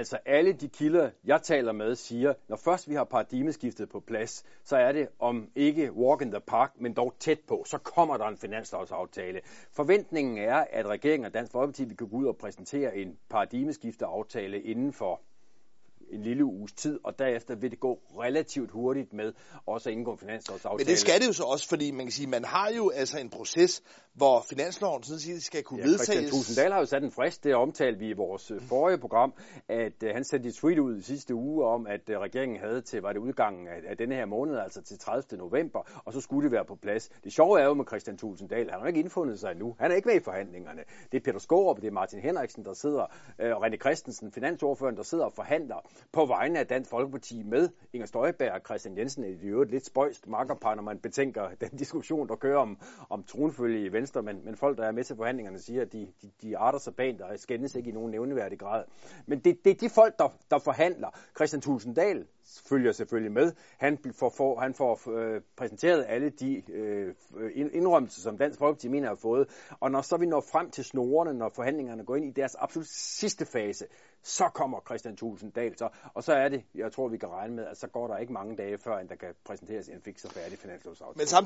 Altså alle de kilder, jeg taler med, siger, når først vi har paradigmeskiftet på plads, så er det om ikke walk in the park, men dog tæt på, så kommer der en finanslovsaftale. Forventningen er, at regeringen og Dansk Folkeparti vil kunne gå ud og præsentere en paradigmeskifteaftale inden for en lille uges tid, og derefter vil det gå relativt hurtigt med også at indgå en finanslovsaftale. Men det skal det jo så også, fordi man kan sige, man har jo altså en proces, hvor finansloven sådan set skal kunne ja, vedtages. Christian Tusinddal har jo sat en frist, det omtalte vi i vores øh, forrige program, at uh, han sendte et tweet ud i sidste uge om, at uh, regeringen havde til, var det udgangen af, af denne her måned, altså til 30. november, og så skulle det være på plads. Det sjove er jo med Christian Tusinddal, han har ikke indfundet sig endnu. Han er ikke med i forhandlingerne. Det er Peter Skorup, det er Martin Henriksen, der sidder, uh, og René Christensen, finansordføreren, der sidder og forhandler på vegne af Dansk Folkeparti med Inger Støjberg og Christian Jensen, i øvrigt lidt spøjst makkerpar, når man betænker den diskussion, der kører om, om tronfølge i Venstre, men, men folk, der er med til forhandlingerne, siger, at de, de, de arter sig bag, der skændes ikke i nogen nævneværdig grad. Men det, det er de folk, der, der forhandler. Christian Tulsendal følger selvfølgelig med. Han får, for, han får øh, præsenteret alle de øh, indrømmelser, som Dansk Folkeparti mener har fået. Og når så vi når frem til snorene, når forhandlingerne går ind i deres absolut sidste fase, så kommer Christian Tulsendal så. Og så er det, jeg tror, vi kan regne med, at så går der ikke mange dage før, end der kan præsenteres en fix og færdig finanslovsaftale.